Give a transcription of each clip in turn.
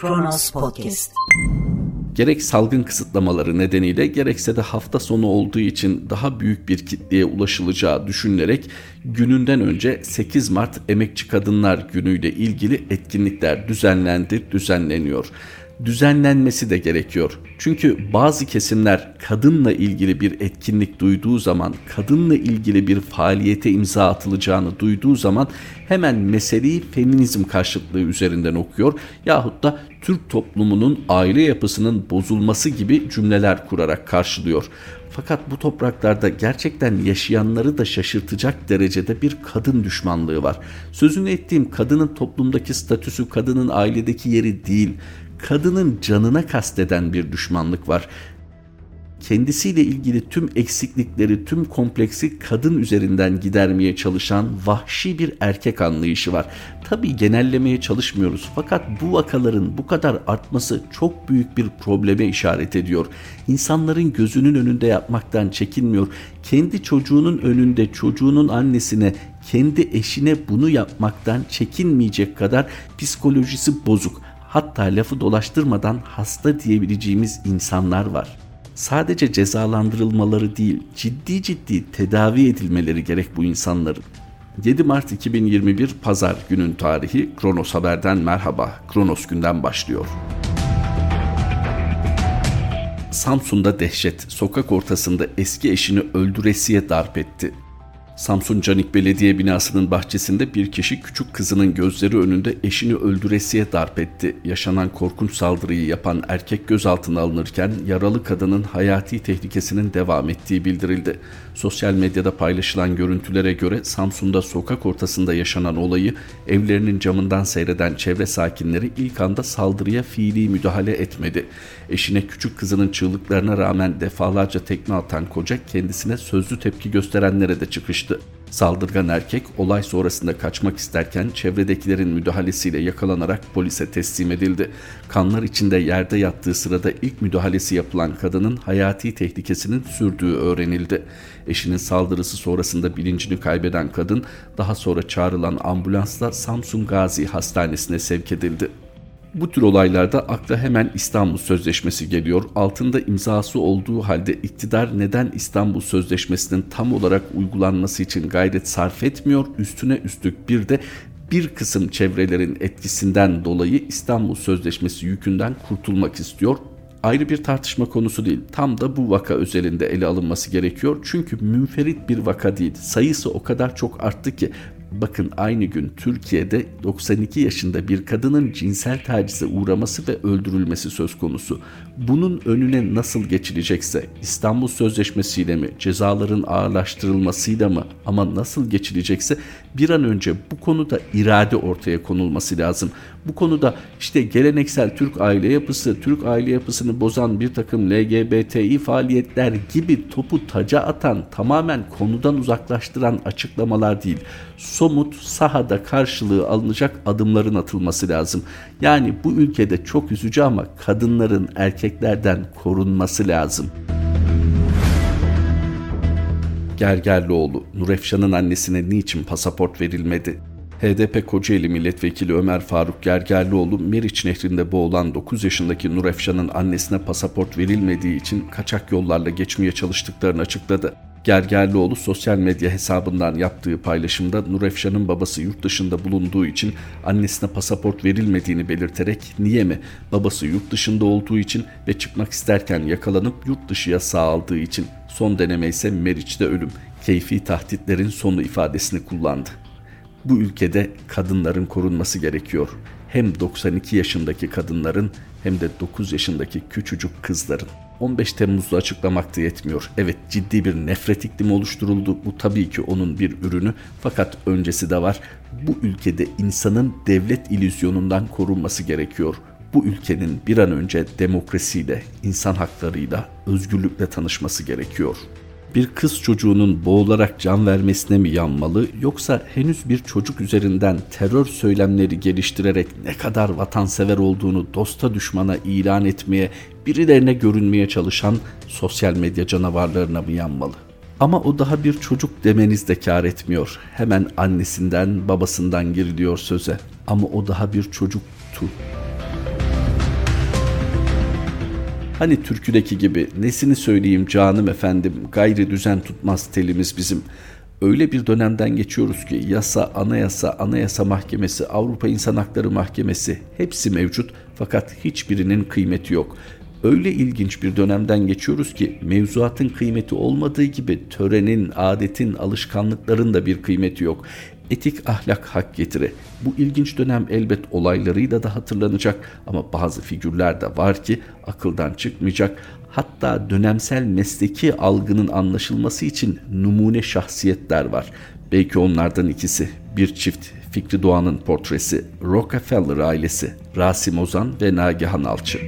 Kronos Podcast. Gerek salgın kısıtlamaları nedeniyle gerekse de hafta sonu olduğu için daha büyük bir kitleye ulaşılacağı düşünülerek gününden önce 8 Mart Emekçi Kadınlar Günü ile ilgili etkinlikler düzenlendi, düzenleniyor düzenlenmesi de gerekiyor. Çünkü bazı kesimler kadınla ilgili bir etkinlik duyduğu zaman, kadınla ilgili bir faaliyete imza atılacağını duyduğu zaman hemen meseleyi feminizm karşıtlığı üzerinden okuyor yahut da Türk toplumunun aile yapısının bozulması gibi cümleler kurarak karşılıyor. Fakat bu topraklarda gerçekten yaşayanları da şaşırtacak derecede bir kadın düşmanlığı var. Sözünü ettiğim kadının toplumdaki statüsü, kadının ailedeki yeri değil kadının canına kasteden bir düşmanlık var. Kendisiyle ilgili tüm eksiklikleri, tüm kompleksi kadın üzerinden gidermeye çalışan vahşi bir erkek anlayışı var. Tabii genellemeye çalışmıyoruz fakat bu vakaların bu kadar artması çok büyük bir probleme işaret ediyor. İnsanların gözünün önünde yapmaktan çekinmiyor. Kendi çocuğunun önünde çocuğunun annesine, kendi eşine bunu yapmaktan çekinmeyecek kadar psikolojisi bozuk hatta lafı dolaştırmadan hasta diyebileceğimiz insanlar var. Sadece cezalandırılmaları değil, ciddi ciddi tedavi edilmeleri gerek bu insanların. 7 Mart 2021 Pazar günün tarihi Kronos Haber'den merhaba. Kronos günden başlıyor. Samsun'da dehşet, sokak ortasında eski eşini öldüresiye darp etti. Samsun Canik Belediye binasının bahçesinde bir kişi küçük kızının gözleri önünde eşini öldüresiye darp etti. Yaşanan korkunç saldırıyı yapan erkek gözaltına alınırken yaralı kadının hayati tehlikesinin devam ettiği bildirildi. Sosyal medyada paylaşılan görüntülere göre Samsun'da sokak ortasında yaşanan olayı evlerinin camından seyreden çevre sakinleri ilk anda saldırıya fiili müdahale etmedi. Eşine küçük kızının çığlıklarına rağmen defalarca tekme atan koca kendisine sözlü tepki gösterenlere de çıkıştı. Saldırgan erkek olay sonrasında kaçmak isterken çevredekilerin müdahalesiyle yakalanarak polise teslim edildi. Kanlar içinde yerde yattığı sırada ilk müdahalesi yapılan kadının hayati tehlikesinin sürdüğü öğrenildi. Eşinin saldırısı sonrasında bilincini kaybeden kadın daha sonra çağrılan ambulansla Samsun Gazi Hastanesi'ne sevk edildi. Bu tür olaylarda akla hemen İstanbul Sözleşmesi geliyor. Altında imzası olduğu halde iktidar neden İstanbul Sözleşmesi'nin tam olarak uygulanması için gayret sarf etmiyor? Üstüne üstlük bir de bir kısım çevrelerin etkisinden dolayı İstanbul Sözleşmesi yükünden kurtulmak istiyor ayrı bir tartışma konusu değil. Tam da bu vaka özelinde ele alınması gerekiyor. Çünkü münferit bir vaka değil. Sayısı o kadar çok arttı ki Bakın aynı gün Türkiye'de 92 yaşında bir kadının cinsel tacize uğraması ve öldürülmesi söz konusu. Bunun önüne nasıl geçilecekse İstanbul Sözleşmesi ile mi, cezaların ağırlaştırılmasıyla mı ama nasıl geçilecekse bir an önce bu konuda irade ortaya konulması lazım. Bu konuda işte geleneksel Türk aile yapısı, Türk aile yapısını bozan bir takım LGBTİ faaliyetler gibi topu taca atan, tamamen konudan uzaklaştıran açıklamalar değil somut sahada karşılığı alınacak adımların atılması lazım. Yani bu ülkede çok üzücü ama kadınların erkeklerden korunması lazım. Gergerlioğlu, Nurefşan'ın annesine niçin pasaport verilmedi? HDP Kocaeli Milletvekili Ömer Faruk Gergerlioğlu, Meriç Nehri'nde boğulan 9 yaşındaki Nurefşan'ın annesine pasaport verilmediği için kaçak yollarla geçmeye çalıştıklarını açıkladı. Gergerlioğlu sosyal medya hesabından yaptığı paylaşımda Nurefşan'ın babası yurt dışında bulunduğu için annesine pasaport verilmediğini belirterek niye mi babası yurt dışında olduğu için ve çıkmak isterken yakalanıp yurt dışı yasağı aldığı için son deneme ise Meriç'te ölüm keyfi tahditlerin sonu ifadesini kullandı. Bu ülkede kadınların korunması gerekiyor. Hem 92 yaşındaki kadınların hem de 9 yaşındaki küçücük kızların. 15 Temmuz'da açıklamakta yetmiyor. Evet ciddi bir nefret iklimi oluşturuldu. Bu tabii ki onun bir ürünü fakat öncesi de var. Bu ülkede insanın devlet ilüzyonundan korunması gerekiyor. Bu ülkenin bir an önce demokrasiyle, insan haklarıyla, özgürlükle tanışması gerekiyor bir kız çocuğunun boğularak can vermesine mi yanmalı yoksa henüz bir çocuk üzerinden terör söylemleri geliştirerek ne kadar vatansever olduğunu dosta düşmana ilan etmeye, birilerine görünmeye çalışan sosyal medya canavarlarına mı yanmalı? Ama o daha bir çocuk demeniz de kar etmiyor. Hemen annesinden, babasından giriliyor söze. Ama o daha bir çocuktu. Hani türküdeki gibi nesini söyleyeyim canım efendim gayri düzen tutmaz telimiz bizim. Öyle bir dönemden geçiyoruz ki yasa, anayasa, anayasa mahkemesi, Avrupa İnsan Hakları Mahkemesi hepsi mevcut fakat hiçbirinin kıymeti yok. Öyle ilginç bir dönemden geçiyoruz ki mevzuatın kıymeti olmadığı gibi törenin, adetin, alışkanlıkların da bir kıymeti yok. Etik ahlak hak getire. Bu ilginç dönem elbet olaylarıyla da hatırlanacak ama bazı figürler de var ki akıldan çıkmayacak. Hatta dönemsel mesleki algının anlaşılması için numune şahsiyetler var. Belki onlardan ikisi bir çift Fikri Doğan'ın portresi Rockefeller ailesi Rasim Ozan ve Nagihan Alçı.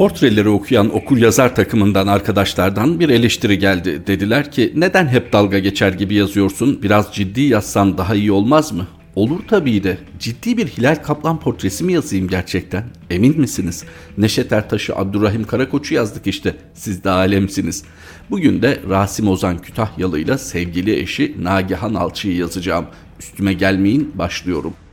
Portreleri okuyan okur yazar takımından arkadaşlardan bir eleştiri geldi. Dediler ki neden hep dalga geçer gibi yazıyorsun biraz ciddi yazsan daha iyi olmaz mı? Olur tabii de. Ciddi bir Hilal Kaplan portresi mi yazayım gerçekten? Emin misiniz? Neşet Ertaş'ı Abdurrahim Karakoç'u yazdık işte. Siz de alemsiniz. Bugün de Rasim Ozan Kütahyalı ile sevgili eşi Nagihan Alçı'yı yazacağım. Üstüme gelmeyin başlıyorum.''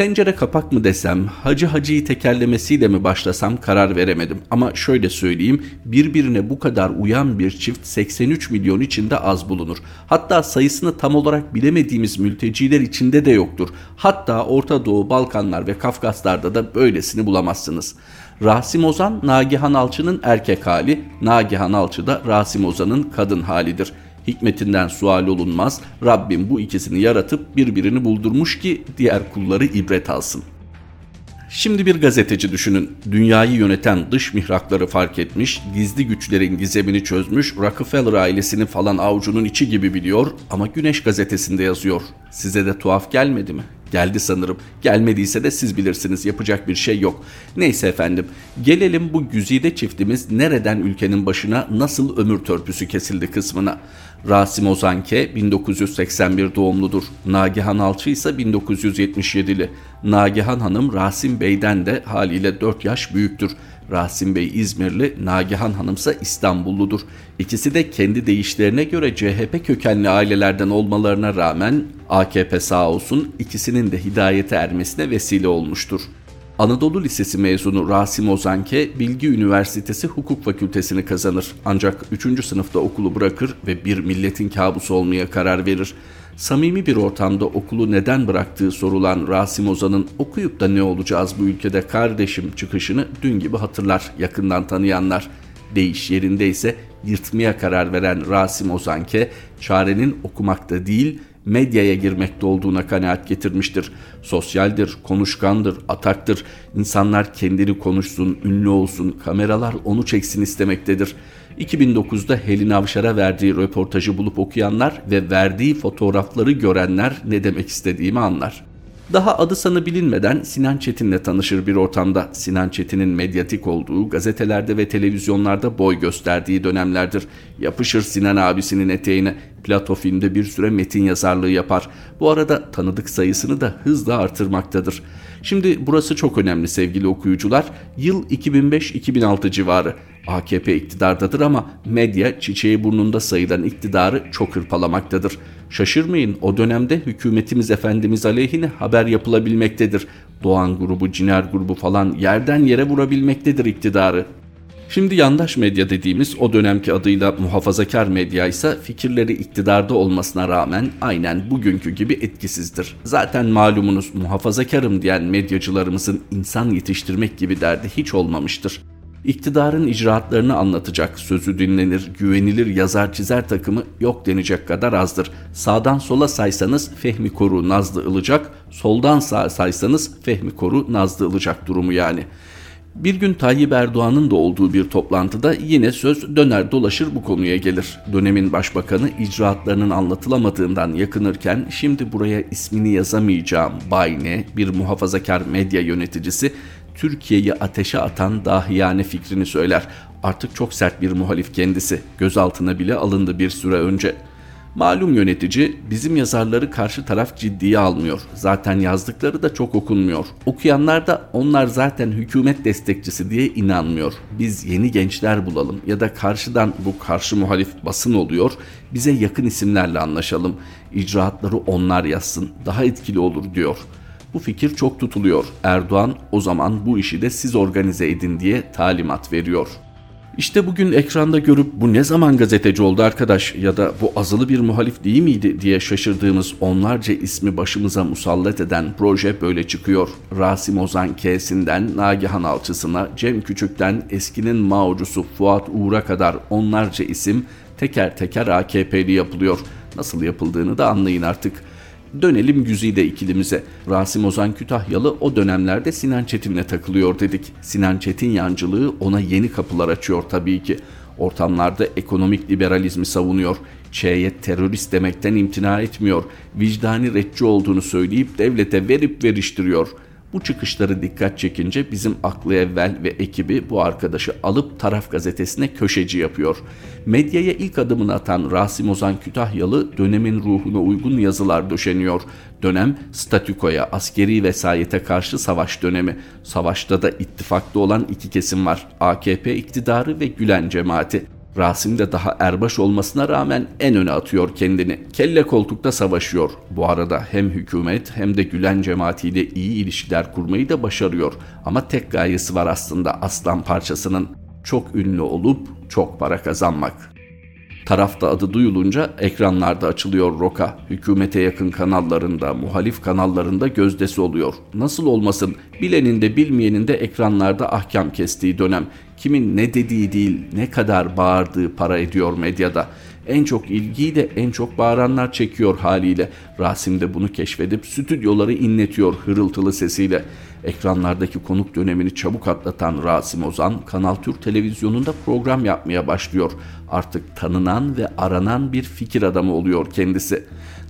Tencere kapak mı desem, hacı hacıyı tekerlemesiyle mi başlasam karar veremedim. Ama şöyle söyleyeyim, birbirine bu kadar uyan bir çift 83 milyon içinde az bulunur. Hatta sayısını tam olarak bilemediğimiz mülteciler içinde de yoktur. Hatta Orta Doğu, Balkanlar ve Kafkaslar'da da böylesini bulamazsınız. Rasim Ozan, Nagihan Alçı'nın erkek hali, Nagihan Alçı da Rasim Ozan'ın kadın halidir.'' Hikmetinden sual olunmaz. Rabbim bu ikisini yaratıp birbirini buldurmuş ki diğer kulları ibret alsın. Şimdi bir gazeteci düşünün. Dünyayı yöneten dış mihrakları fark etmiş, gizli güçlerin gizemini çözmüş, Rockefeller ailesini falan avucunun içi gibi biliyor ama Güneş gazetesinde yazıyor. Size de tuhaf gelmedi mi? Geldi sanırım. Gelmediyse de siz bilirsiniz. Yapacak bir şey yok. Neyse efendim. Gelelim bu güzide çiftimiz nereden ülkenin başına nasıl ömür törpüsü kesildi kısmına. Rasim Ozanke 1981 doğumludur. Nagihan Alçı ise 1977'li. Nagihan Hanım Rasim Bey'den de haliyle 4 yaş büyüktür. Rasim Bey İzmirli, Nagihan Hanım ise İstanbulludur. İkisi de kendi deyişlerine göre CHP kökenli ailelerden olmalarına rağmen AKP sağ olsun ikisinin de hidayete ermesine vesile olmuştur. Anadolu Lisesi mezunu Rasim Ozanke Bilgi Üniversitesi Hukuk Fakültesini kazanır. Ancak 3. sınıfta okulu bırakır ve bir milletin kabusu olmaya karar verir. Samimi bir ortamda okulu neden bıraktığı sorulan Rasim Ozan'ın okuyup da ne olacağız bu ülkede kardeşim çıkışını dün gibi hatırlar yakından tanıyanlar. Değiş yerinde ise yırtmaya karar veren Rasim Ozanke çarenin okumakta değil medyaya girmekte olduğuna kanaat getirmiştir. Sosyaldir, konuşkandır, ataktır. İnsanlar kendini konuşsun, ünlü olsun, kameralar onu çeksin istemektedir. 2009'da Helin Avşar'a verdiği röportajı bulup okuyanlar ve verdiği fotoğrafları görenler ne demek istediğimi anlar. Daha adı sanı bilinmeden Sinan Çetin'le tanışır bir ortamda. Sinan Çetin'in medyatik olduğu, gazetelerde ve televizyonlarda boy gösterdiği dönemlerdir. Yapışır Sinan abisinin eteğine. Plato filmde bir süre metin yazarlığı yapar. Bu arada tanıdık sayısını da hızla artırmaktadır. Şimdi burası çok önemli sevgili okuyucular. Yıl 2005-2006 civarı. AKP iktidardadır ama medya çiçeği burnunda sayılan iktidarı çok hırpalamaktadır. Şaşırmayın o dönemde hükümetimiz efendimiz aleyhine haber yapılabilmektedir. Doğan grubu, Ciner grubu falan yerden yere vurabilmektedir iktidarı. Şimdi yandaş medya dediğimiz o dönemki adıyla muhafazakar medya ise fikirleri iktidarda olmasına rağmen aynen bugünkü gibi etkisizdir. Zaten malumunuz muhafazakarım diyen medyacılarımızın insan yetiştirmek gibi derdi hiç olmamıştır. İktidarın icraatlarını anlatacak, sözü dinlenir, güvenilir yazar çizer takımı yok denecek kadar azdır. Sağdan sola saysanız Fehmi Koru Nazlı Ilıcak, soldan sağa saysanız Fehmi Koru Nazlı Ilıcak durumu yani.'' Bir gün Tayyip Erdoğan'ın da olduğu bir toplantıda yine söz döner dolaşır bu konuya gelir. Dönemin başbakanı icraatlarının anlatılamadığından yakınırken şimdi buraya ismini yazamayacağım Bayne bir muhafazakar medya yöneticisi Türkiye'yi ateşe atan dahiyane fikrini söyler. Artık çok sert bir muhalif kendisi. Gözaltına bile alındı bir süre önce.'' Malum yönetici bizim yazarları karşı taraf ciddiye almıyor. Zaten yazdıkları da çok okunmuyor. Okuyanlar da onlar zaten hükümet destekçisi diye inanmıyor. Biz yeni gençler bulalım ya da karşıdan bu karşı muhalif basın oluyor. Bize yakın isimlerle anlaşalım. İcraatları onlar yazsın. Daha etkili olur diyor. Bu fikir çok tutuluyor. Erdoğan o zaman bu işi de siz organize edin diye talimat veriyor. İşte bugün ekranda görüp bu ne zaman gazeteci oldu arkadaş ya da bu azılı bir muhalif değil miydi diye şaşırdığımız onlarca ismi başımıza musallat eden proje böyle çıkıyor. Rasim Ozan K'sinden Nagihan Alçısına, Cem Küçük'ten eskinin Mao'cusu Fuat Uğur'a kadar onlarca isim teker teker AKP'li yapılıyor. Nasıl yapıldığını da anlayın artık. Dönelim Güzide ikilimize. Rasim Ozan Kütahyalı o dönemlerde Sinan Çetin'le takılıyor dedik. Sinan Çetin yancılığı ona yeni kapılar açıyor tabii ki. Ortamlarda ekonomik liberalizmi savunuyor. Ç'ye terörist demekten imtina etmiyor. Vicdani retçi olduğunu söyleyip devlete verip veriştiriyor.'' Bu çıkışları dikkat çekince bizim aklı evvel ve ekibi bu arkadaşı alıp Taraf gazetesine köşeci yapıyor. Medyaya ilk adımını atan Rasim Ozan Kütahyalı dönemin ruhuna uygun yazılar döşeniyor. Dönem statükoya, askeri vesayete karşı savaş dönemi. Savaşta da ittifakta olan iki kesim var. AKP iktidarı ve Gülen cemaati. Rasim de daha erbaş olmasına rağmen en öne atıyor kendini. Kelle koltukta savaşıyor. Bu arada hem hükümet hem de Gülen cemaatiyle iyi ilişkiler kurmayı da başarıyor. Ama tek gayesi var aslında aslan parçasının. Çok ünlü olup çok para kazanmak. Tarafta adı duyulunca ekranlarda açılıyor roka. Hükümete yakın kanallarında, muhalif kanallarında gözdesi oluyor. Nasıl olmasın bilenin de bilmeyenin de ekranlarda ahkam kestiği dönem. Kimin ne dediği değil ne kadar bağırdığı para ediyor medyada. En çok ilgiyi de en çok bağıranlar çekiyor haliyle. Rasim de bunu keşfedip stüdyoları inletiyor hırıltılı sesiyle. Ekranlardaki konuk dönemini çabuk atlatan Rasim Ozan, Kanal Türk televizyonunda program yapmaya başlıyor. Artık tanınan ve aranan bir fikir adamı oluyor kendisi.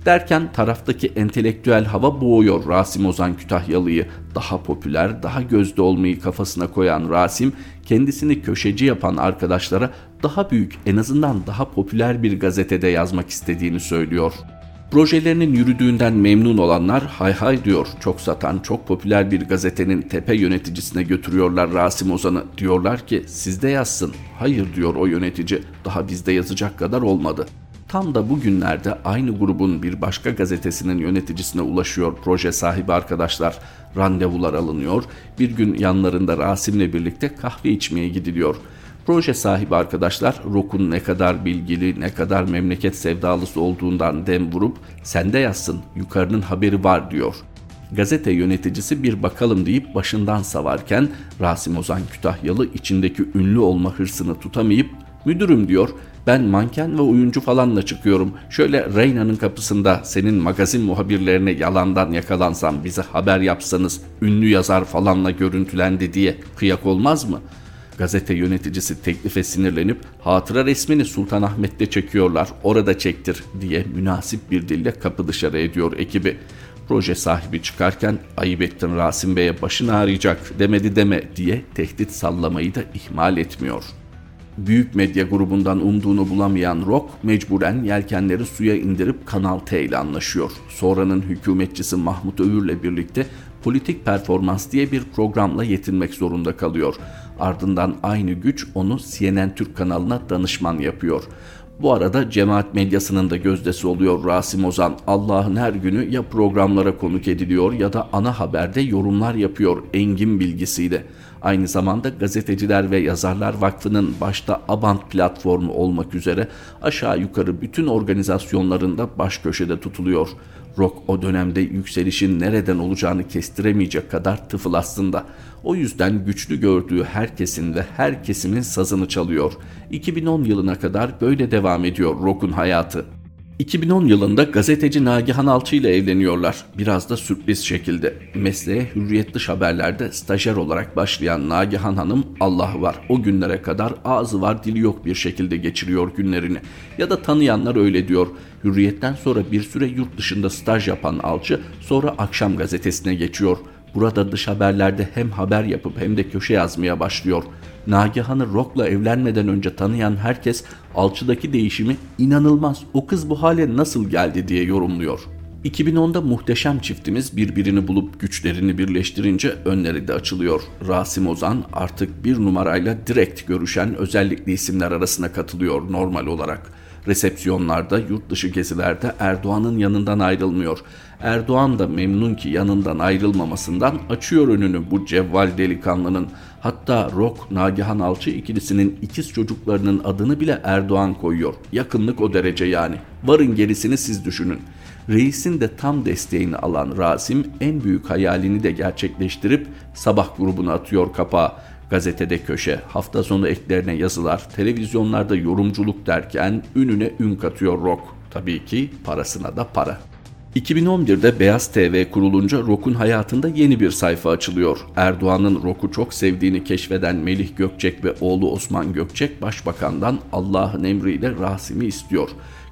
Derken taraftaki entelektüel hava boğuyor Rasim Ozan Kütahyalı'yı. Daha popüler, daha gözde olmayı kafasına koyan Rasim, kendisini köşeci yapan arkadaşlara daha büyük, en azından daha popüler bir gazetede yazmak istediğini söylüyor. Projelerinin yürüdüğünden memnun olanlar hay hay diyor. Çok satan, çok popüler bir gazetenin tepe yöneticisine götürüyorlar Rasim Ozan'ı. Diyorlar ki sizde yazsın. Hayır diyor o yönetici. Daha bizde yazacak kadar olmadı. Tam da bugünlerde aynı grubun bir başka gazetesinin yöneticisine ulaşıyor proje sahibi arkadaşlar. Randevular alınıyor. Bir gün yanlarında Rasim'le birlikte kahve içmeye gidiliyor. Proje sahibi arkadaşlar Rok'un ne kadar bilgili, ne kadar memleket sevdalısı olduğundan dem vurup sende yazsın yukarının haberi var diyor. Gazete yöneticisi bir bakalım deyip başından savarken Rasim Ozan Kütahyalı içindeki ünlü olma hırsını tutamayıp müdürüm diyor ben manken ve oyuncu falanla çıkıyorum. Şöyle Reyna'nın kapısında senin magazin muhabirlerine yalandan yakalansam bize haber yapsanız ünlü yazar falanla görüntülendi diye kıyak olmaz mı?'' Gazete yöneticisi teklife sinirlenip hatıra resmini Sultanahmet'te çekiyorlar orada çektir diye münasip bir dille kapı dışarı ediyor ekibi. Proje sahibi çıkarken ayıp Rasim Bey'e başın ağrıyacak demedi deme diye tehdit sallamayı da ihmal etmiyor. Büyük medya grubundan umduğunu bulamayan Rock mecburen yelkenleri suya indirip Kanal T ile anlaşıyor. Sonranın hükümetçisi Mahmut Övür'le birlikte politik performans diye bir programla yetinmek zorunda kalıyor. Ardından aynı güç onu CNN Türk kanalına danışman yapıyor. Bu arada cemaat medyasının da gözdesi oluyor Rasim Ozan. Allah'ın her günü ya programlara konuk ediliyor ya da ana haberde yorumlar yapıyor engin bilgisiyle. Aynı zamanda Gazeteciler ve Yazarlar Vakfı'nın başta Abant platformu olmak üzere aşağı yukarı bütün organizasyonlarında baş köşede tutuluyor. Rock o dönemde yükselişin nereden olacağını kestiremeyecek kadar tıfıl aslında. O yüzden güçlü gördüğü herkesin ve her kesimin sazını çalıyor. 2010 yılına kadar böyle devam ediyor Rock'un hayatı. 2010 yılında gazeteci Nagihan Alçı ile evleniyorlar. Biraz da sürpriz şekilde. Mesleğe hürriyet dış haberlerde stajyer olarak başlayan Nagihan Hanım Allah var o günlere kadar ağzı var dili yok bir şekilde geçiriyor günlerini. Ya da tanıyanlar öyle diyor. Hürriyetten sonra bir süre yurt dışında staj yapan Alçı sonra akşam gazetesine geçiyor. Burada dış haberlerde hem haber yapıp hem de köşe yazmaya başlıyor. Nagihan'ı Rock'la evlenmeden önce tanıyan herkes alçıdaki değişimi inanılmaz o kız bu hale nasıl geldi diye yorumluyor. 2010'da muhteşem çiftimiz birbirini bulup güçlerini birleştirince önleri de açılıyor. Rasim Ozan artık bir numarayla direkt görüşen özellikli isimler arasına katılıyor normal olarak. Resepsiyonlarda, yurt dışı gezilerde Erdoğan'ın yanından ayrılmıyor. Erdoğan da memnun ki yanından ayrılmamasından açıyor önünü bu cevval delikanlının. Hatta Rock Nagihan Alçı ikilisinin ikiz çocuklarının adını bile Erdoğan koyuyor. Yakınlık o derece yani. Varın gerisini siz düşünün. Reisin de tam desteğini alan Rasim en büyük hayalini de gerçekleştirip sabah grubunu atıyor kapağa. Gazetede köşe, hafta sonu eklerine yazılar, televizyonlarda yorumculuk derken ününe ün katıyor Rock. Tabii ki parasına da para. 2011'de Beyaz TV kurulunca Rock'un hayatında yeni bir sayfa açılıyor. Erdoğan'ın Rock'u çok sevdiğini keşfeden Melih Gökçek ve oğlu Osman Gökçek başbakandan Allah'ın emriyle Rasim'i istiyor.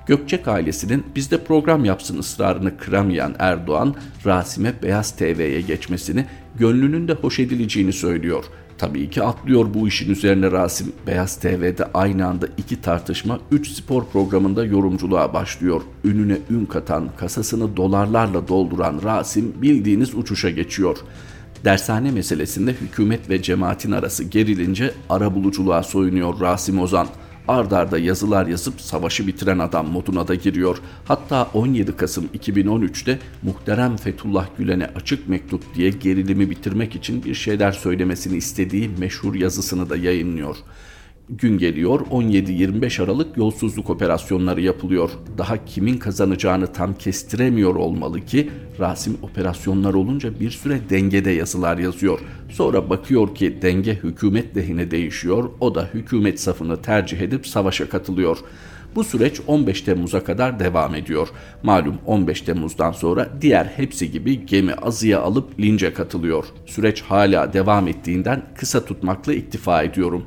Gökçek ailesinin bizde program yapsın ısrarını kıramayan Erdoğan, Rasim'e Beyaz TV'ye geçmesini, gönlünün de hoş edileceğini söylüyor. Tabii ki atlıyor bu işin üzerine Rasim. Beyaz TV'de aynı anda iki tartışma, üç spor programında yorumculuğa başlıyor. Ününe ün katan, kasasını dolarlarla dolduran Rasim bildiğiniz uçuşa geçiyor. Dershane meselesinde hükümet ve cemaatin arası gerilince ara buluculuğa soyunuyor Rasim Ozan ardarda yazılar yazıp savaşı bitiren adam moduna da giriyor. Hatta 17 Kasım 2013'te muhterem Fethullah Gülen'e açık mektup diye gerilimi bitirmek için bir şeyler söylemesini istediği meşhur yazısını da yayınlıyor. Gün geliyor 17-25 Aralık yolsuzluk operasyonları yapılıyor. Daha kimin kazanacağını tam kestiremiyor olmalı ki Rasim operasyonlar olunca bir süre dengede yazılar yazıyor. Sonra bakıyor ki denge hükümet lehine değişiyor. O da hükümet safını tercih edip savaşa katılıyor. Bu süreç 15 Temmuz'a kadar devam ediyor. Malum 15 Temmuz'dan sonra diğer hepsi gibi gemi azıya alıp lince katılıyor. Süreç hala devam ettiğinden kısa tutmakla iktifa ediyorum.''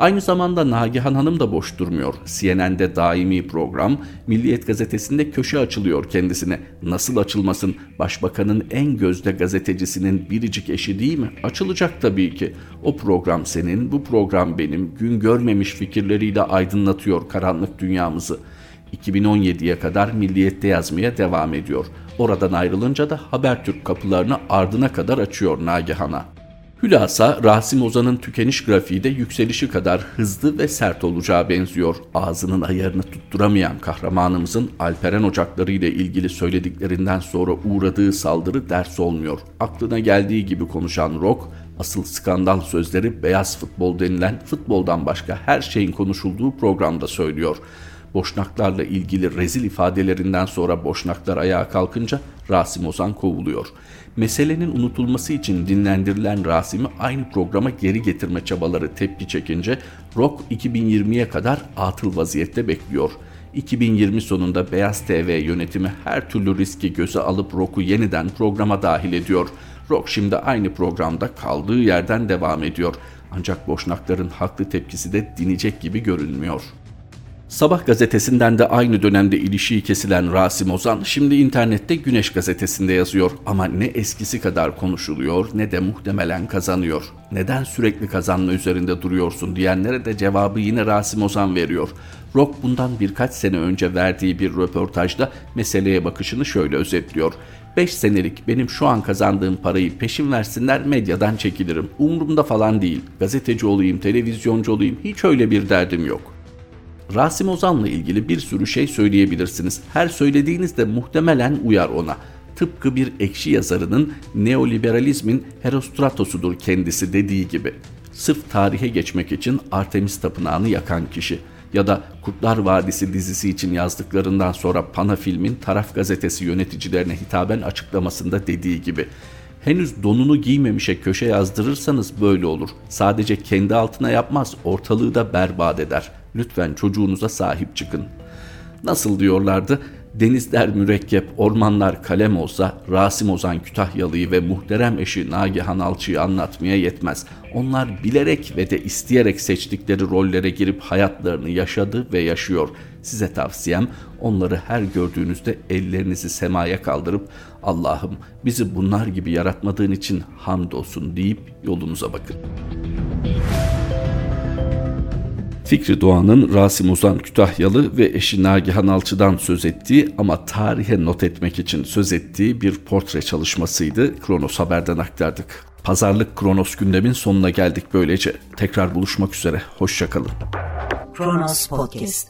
Aynı zamanda Nagihan Hanım da boş durmuyor. CNN'de daimi program, Milliyet Gazetesi'nde köşe açılıyor kendisine. Nasıl açılmasın? Başbakanın en gözde gazetecisinin biricik eşi değil mi? Açılacak tabii ki. O program senin, bu program benim. Gün görmemiş fikirleriyle aydınlatıyor karanlık dünyamızı. 2017'ye kadar Milliyet'te yazmaya devam ediyor. Oradan ayrılınca da Habertürk kapılarını ardına kadar açıyor Nagihan'a. Hülasa Rasim Ozan'ın tükeniş grafiği de yükselişi kadar hızlı ve sert olacağı benziyor. Ağzının ayarını tutturamayan kahramanımızın Alperen ocakları ile ilgili söylediklerinden sonra uğradığı saldırı ders olmuyor. Aklına geldiği gibi konuşan Rock, asıl skandal sözleri beyaz futbol denilen futboldan başka her şeyin konuşulduğu programda söylüyor. Boşnaklarla ilgili rezil ifadelerinden sonra Boşnaklar ayağa kalkınca Rasim Ozan kovuluyor. Meselenin unutulması için dinlendirilen Rasim'i aynı programa geri getirme çabaları tepki çekince Rock 2020'ye kadar atıl vaziyette bekliyor. 2020 sonunda Beyaz TV yönetimi her türlü riski göze alıp Rock'u yeniden programa dahil ediyor. Rock şimdi aynı programda kaldığı yerden devam ediyor. Ancak boşnakların haklı tepkisi de dinecek gibi görünmüyor. Sabah gazetesinden de aynı dönemde ilişiği kesilen Rasim Ozan şimdi internette Güneş gazetesinde yazıyor ama ne eskisi kadar konuşuluyor ne de muhtemelen kazanıyor. Neden sürekli kazanma üzerinde duruyorsun diyenlere de cevabı yine Rasim Ozan veriyor. Rock bundan birkaç sene önce verdiği bir röportajda meseleye bakışını şöyle özetliyor. 5 senelik benim şu an kazandığım parayı peşin versinler medyadan çekilirim. Umurumda falan değil. Gazeteci olayım, televizyoncu olayım hiç öyle bir derdim yok.'' Rasim Ozan'la ilgili bir sürü şey söyleyebilirsiniz. Her söylediğinizde muhtemelen uyar ona. Tıpkı bir ekşi yazarının neoliberalizmin Herostratos'udur kendisi dediği gibi. Sırf tarihe geçmek için Artemis Tapınağı'nı yakan kişi ya da Kurtlar Vadisi dizisi için yazdıklarından sonra Pana filmin taraf gazetesi yöneticilerine hitaben açıklamasında dediği gibi henüz donunu giymemişe köşe yazdırırsanız böyle olur. Sadece kendi altına yapmaz, ortalığı da berbat eder. Lütfen çocuğunuza sahip çıkın. Nasıl diyorlardı? Denizler mürekkep, ormanlar kalem olsa Rasim Ozan Kütahyalı'yı ve muhterem eşi Nagihan Alçı'yı anlatmaya yetmez. Onlar bilerek ve de isteyerek seçtikleri rollere girip hayatlarını yaşadı ve yaşıyor. Size tavsiyem onları her gördüğünüzde ellerinizi semaya kaldırıp Allah'ım bizi bunlar gibi yaratmadığın için hamdolsun deyip yolunuza bakın. Fikri Doğan'ın Rasim Ozan Kütahyalı ve eşi Nagihan Alçı'dan söz ettiği ama tarihe not etmek için söz ettiği bir portre çalışmasıydı. Kronos Haber'den aktardık. Pazarlık Kronos gündemin sonuna geldik böylece. Tekrar buluşmak üzere. Hoşçakalın. Kronos Podcast